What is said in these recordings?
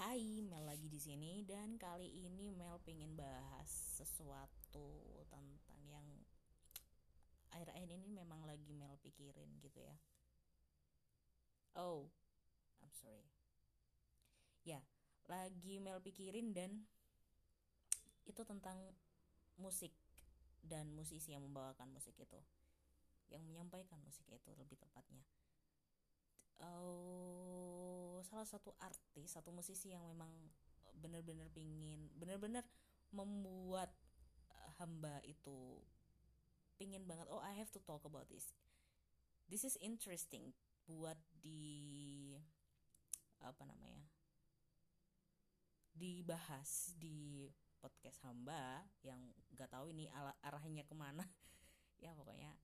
Hai, Mel lagi di sini dan kali ini Mel pengen bahas sesuatu tentang yang akhir-akhir ini memang lagi Mel pikirin gitu ya. Oh, I'm sorry. Ya, lagi Mel pikirin dan itu tentang musik dan musisi yang membawakan musik itu, yang menyampaikan musik itu lebih tepatnya salah satu artis satu musisi yang memang benar-benar pingin benar-benar membuat uh, hamba itu pingin banget oh I have to talk about this. This is interesting. Buat di apa namanya dibahas di podcast hamba yang gak tahu ini arahnya ke mana. Ya pokoknya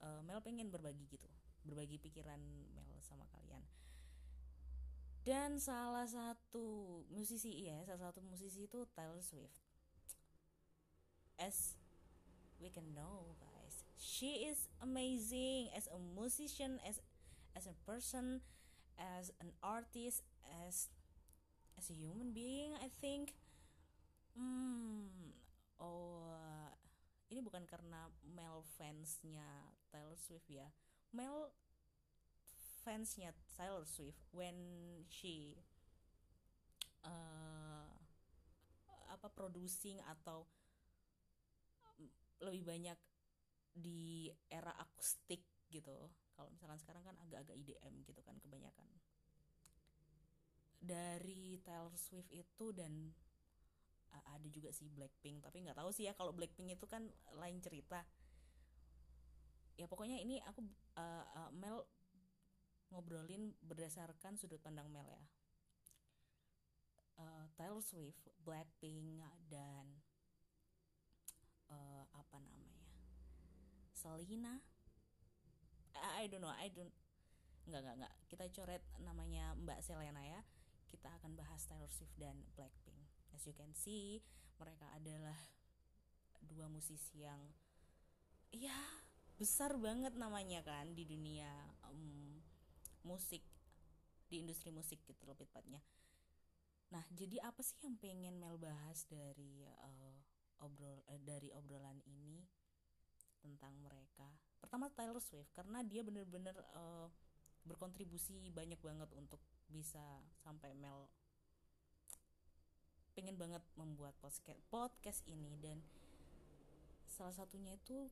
uh, Mel pengen berbagi gitu berbagi pikiran Mel sama kalian. Dan salah satu musisi ya salah satu musisi itu Taylor Swift. As we can know guys she is amazing as a musician as as a person as an artist as as a human being I think. Hmm oh ini bukan karena Mel fansnya Taylor Swift ya. Mel fansnya Taylor Swift when she uh, apa producing atau lebih banyak di era akustik gitu. Kalau misalkan sekarang kan agak-agak IDM gitu kan kebanyakan. Dari Taylor Swift itu dan uh, ada juga sih Blackpink tapi nggak tahu sih ya kalau Blackpink itu kan lain cerita. Ya pokoknya ini aku uh, uh, Mel ngobrolin berdasarkan sudut pandang Mel ya. Uh, Taylor Swift, Blackpink dan uh, apa namanya Selena? I, I don't know I don't nggak nggak nggak. Kita coret namanya Mbak Selena ya. Kita akan bahas Taylor Swift dan Blackpink. As you can see mereka adalah dua musisi yang ya besar banget namanya kan di dunia um, musik di industri musik gitu lebih tepatnya. Nah jadi apa sih yang pengen Mel bahas dari uh, obrol uh, dari obrolan ini tentang mereka? Pertama Taylor Swift karena dia bener-bener uh, berkontribusi banyak banget untuk bisa sampai Mel pengen banget membuat podcast podcast ini. Dan salah satunya itu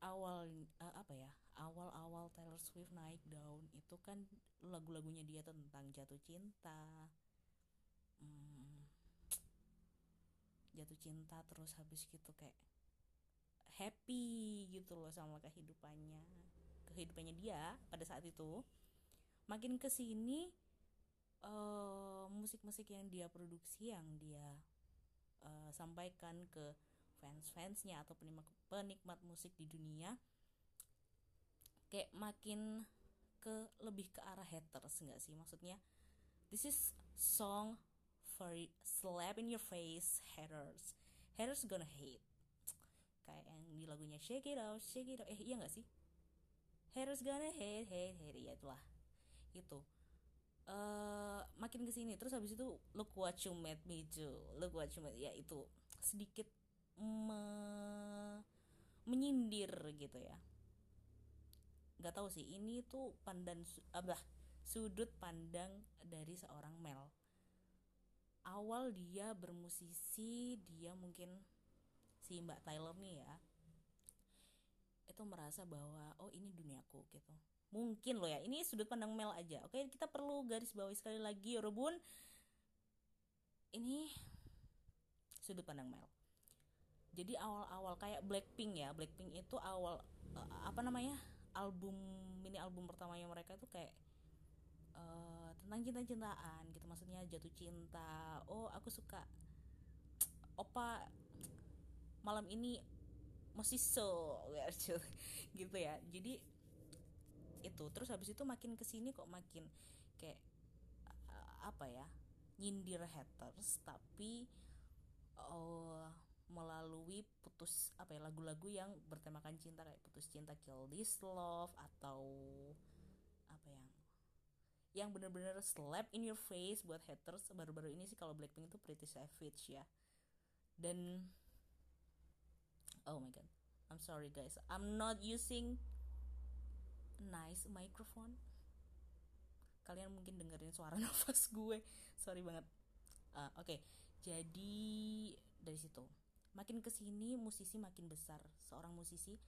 awal uh, apa ya awal-awal Taylor Swift naik daun itu kan lagu-lagunya dia tentang jatuh cinta. Hmm, jatuh cinta terus habis gitu kayak happy gitu loh sama kehidupannya. Kehidupannya dia pada saat itu. Makin ke sini uh, musik-musik yang dia produksi yang dia uh, sampaikan ke fans-fansnya atau penikmat musik di dunia kayak makin ke lebih ke arah haters enggak sih? Maksudnya this is song for slap in your face haters. Haters gonna hate. Kayak yang di lagunya shake it out shake it out eh iya nggak sih? Haters gonna hate hate hate. Ya itulah. Itu uh, makin ke sini terus habis itu look what you made me do. Look what you made ya itu. Sedikit me menyindir gitu ya nggak tahu sih ini tuh pandang abah sudut pandang dari seorang Mel. Awal dia bermusisi dia mungkin si Mbak Taylor nih ya itu merasa bahwa oh ini duniaku gitu. Mungkin loh ya ini sudut pandang Mel aja. Oke kita perlu garis bawahi sekali lagi ya Rebun ini sudut pandang Mel. Jadi awal-awal kayak Blackpink ya Blackpink itu awal uh, apa namanya album mini album pertamanya mereka itu kayak uh, tentang cinta-cintaan gitu. Maksudnya jatuh cinta. Oh aku suka opa malam ini masih so gitu ya. Jadi itu. Terus habis itu makin ke sini kok makin kayak uh, apa ya nyindir haters. Tapi oh melalui putus apa ya lagu-lagu yang bertemakan cinta kayak putus cinta kill this love atau apa yang yang bener-bener slap in your face buat haters baru-baru ini sih kalau Blackpink itu pretty savage ya. Dan oh my god I'm sorry guys I'm not using nice microphone. Kalian mungkin dengerin suara nafas gue sorry banget. Uh, oke okay. jadi dari situ makin ke sini musisi makin besar. Seorang musisi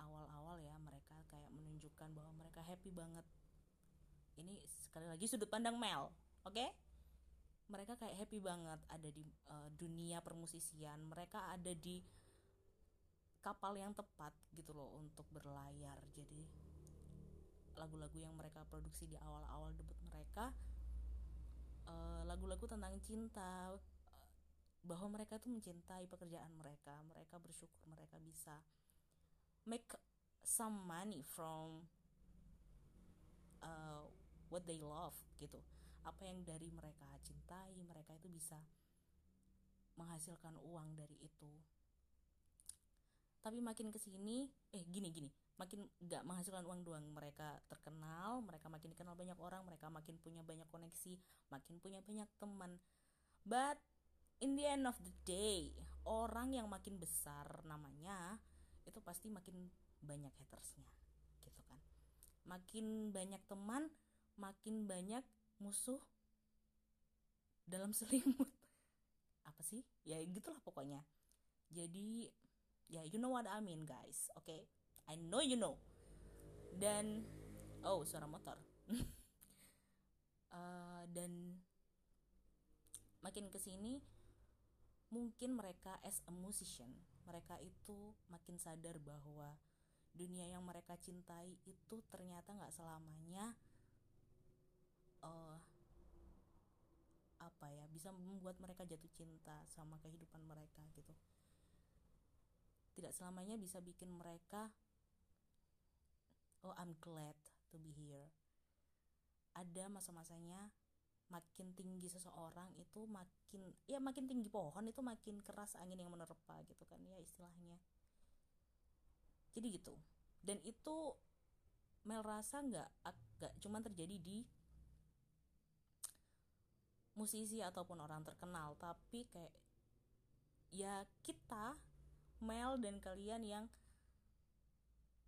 awal-awal ya mereka kayak menunjukkan bahwa mereka happy banget. Ini sekali lagi sudut pandang Mel oke? Okay? mereka kayak happy banget ada di uh, dunia permusisian. Mereka ada di kapal yang tepat gitu loh untuk berlayar. Jadi lagu-lagu yang mereka produksi di awal-awal debut mereka uh, lagu-lagu tentang cinta bahwa mereka tuh mencintai pekerjaan mereka mereka bersyukur mereka bisa make some money from uh, what they love gitu. Apa yang dari mereka cintai mereka itu bisa menghasilkan uang dari itu. Tapi makin ke sini eh gini gini. Makin nggak menghasilkan uang doang mereka terkenal mereka makin dikenal banyak orang mereka makin punya banyak koneksi makin punya banyak teman. But in the end of the day orang yang makin besar namanya itu pasti makin banyak hatersnya gitu kan. Makin banyak teman makin banyak musuh dalam selimut. Apa sih? Ya gitulah pokoknya. Jadi ya you know what I mean guys oke okay? I know you know. Dan oh suara motor. Uh, dan makin ke sini mungkin mereka as a musician mereka itu makin sadar bahwa dunia yang mereka cintai itu ternyata nggak selamanya uh, apa ya bisa membuat mereka jatuh cinta sama kehidupan mereka gitu. Tidak selamanya bisa bikin mereka oh I'm glad to be here. Ada masa-masanya makin tinggi seseorang itu makin ya makin tinggi pohon itu makin keras angin yang menerpa gitu kan ya istilahnya. Jadi gitu. Dan itu Mel rasa nggak agak cuman terjadi di musisi ataupun orang terkenal tapi kayak ya kita Mel dan kalian yang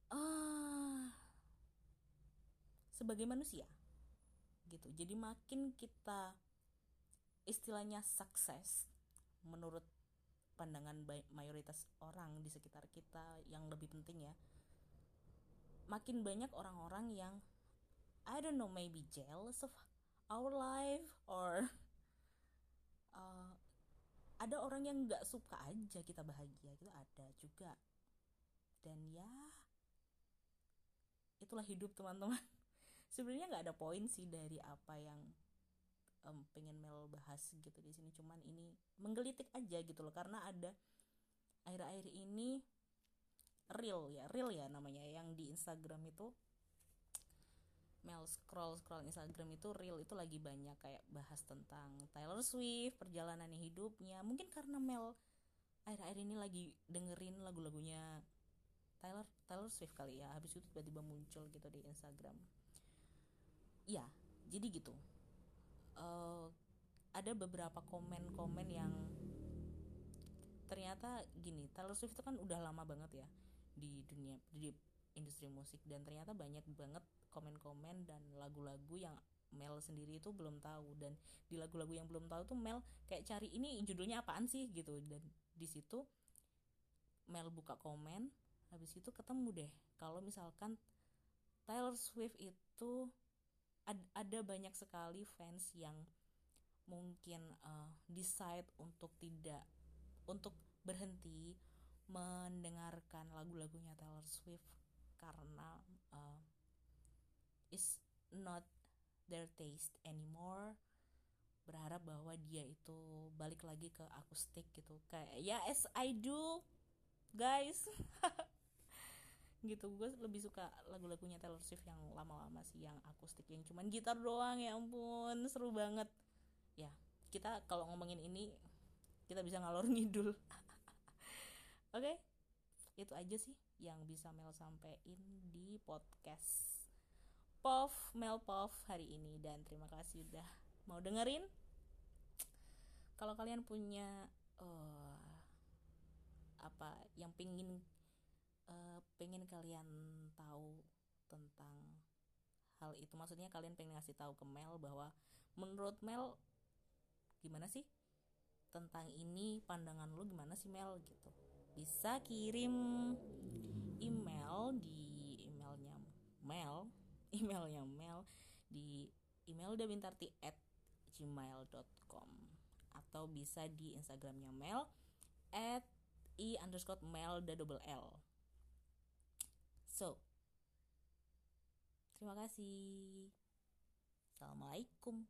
uh, sebagai manusia gitu. Jadi makin kita istilahnya sukses menurut pandangan mayoritas orang di sekitar kita yang lebih penting ya makin banyak orang-orang yang I don't know maybe jealous of our life or uh, ada orang yang nggak suka aja kita bahagia gitu ada juga. Dan ya itulah hidup teman-teman sebenarnya nggak ada poin sih dari apa yang um, pengen Mel bahas gitu di sini. Cuman ini menggelitik aja gitu loh. Karena ada akhir-akhir ini real ya real ya namanya yang di Instagram itu. Mel scroll scroll Instagram itu real itu lagi banyak kayak bahas tentang Taylor Swift perjalanan hidupnya. Mungkin karena Mel akhir-akhir ini lagi dengerin lagu-lagunya Taylor Taylor Swift kali ya. Habis itu tiba-tiba muncul gitu di Instagram ya jadi gitu. Uh, ada beberapa komen-komen yang ternyata gini Taylor Swift itu kan udah lama banget ya di dunia di industri musik. Dan ternyata banyak banget komen-komen dan lagu-lagu yang Mel sendiri itu belum tahu. Dan di lagu-lagu yang belum tahu tuh Mel kayak cari ini judulnya apaan sih gitu. Dan di situ Mel buka komen habis itu ketemu deh. Kalau misalkan Taylor Swift itu ad, ada banyak sekali fans yang mungkin uh, decide untuk tidak untuk berhenti mendengarkan lagu-lagunya Taylor Swift karena uh, is not their taste anymore. Berharap bahwa dia itu balik lagi ke akustik gitu. Kayak ya as I do guys gitu. Gue lebih suka lagu-lagunya Taylor Swift yang lama-lama sih yang akustik yang cuman gitar doang ya ampun seru banget. Ya kita kalau ngomongin ini kita bisa ngalor ngidul. Oke okay? itu aja sih yang bisa Mel sampein di podcast Pov Mel Pov hari ini. Dan terima kasih udah mau dengerin. Kalau kalian punya uh, apa yang pingin uh, pengen kalian tahu tentang hal itu. Maksudnya kalian pengen ngasih tahu ke Mel bahwa menurut Mel gimana sih? Tentang ini pandangan lu gimana sih Mel? Gitu. Bisa kirim email di emailnya Mel emailnya Mel di email bintarti at gmail.com atau bisa di instagramnya Mel at i underscore Mel double L so terima kasih. Assalamualaikum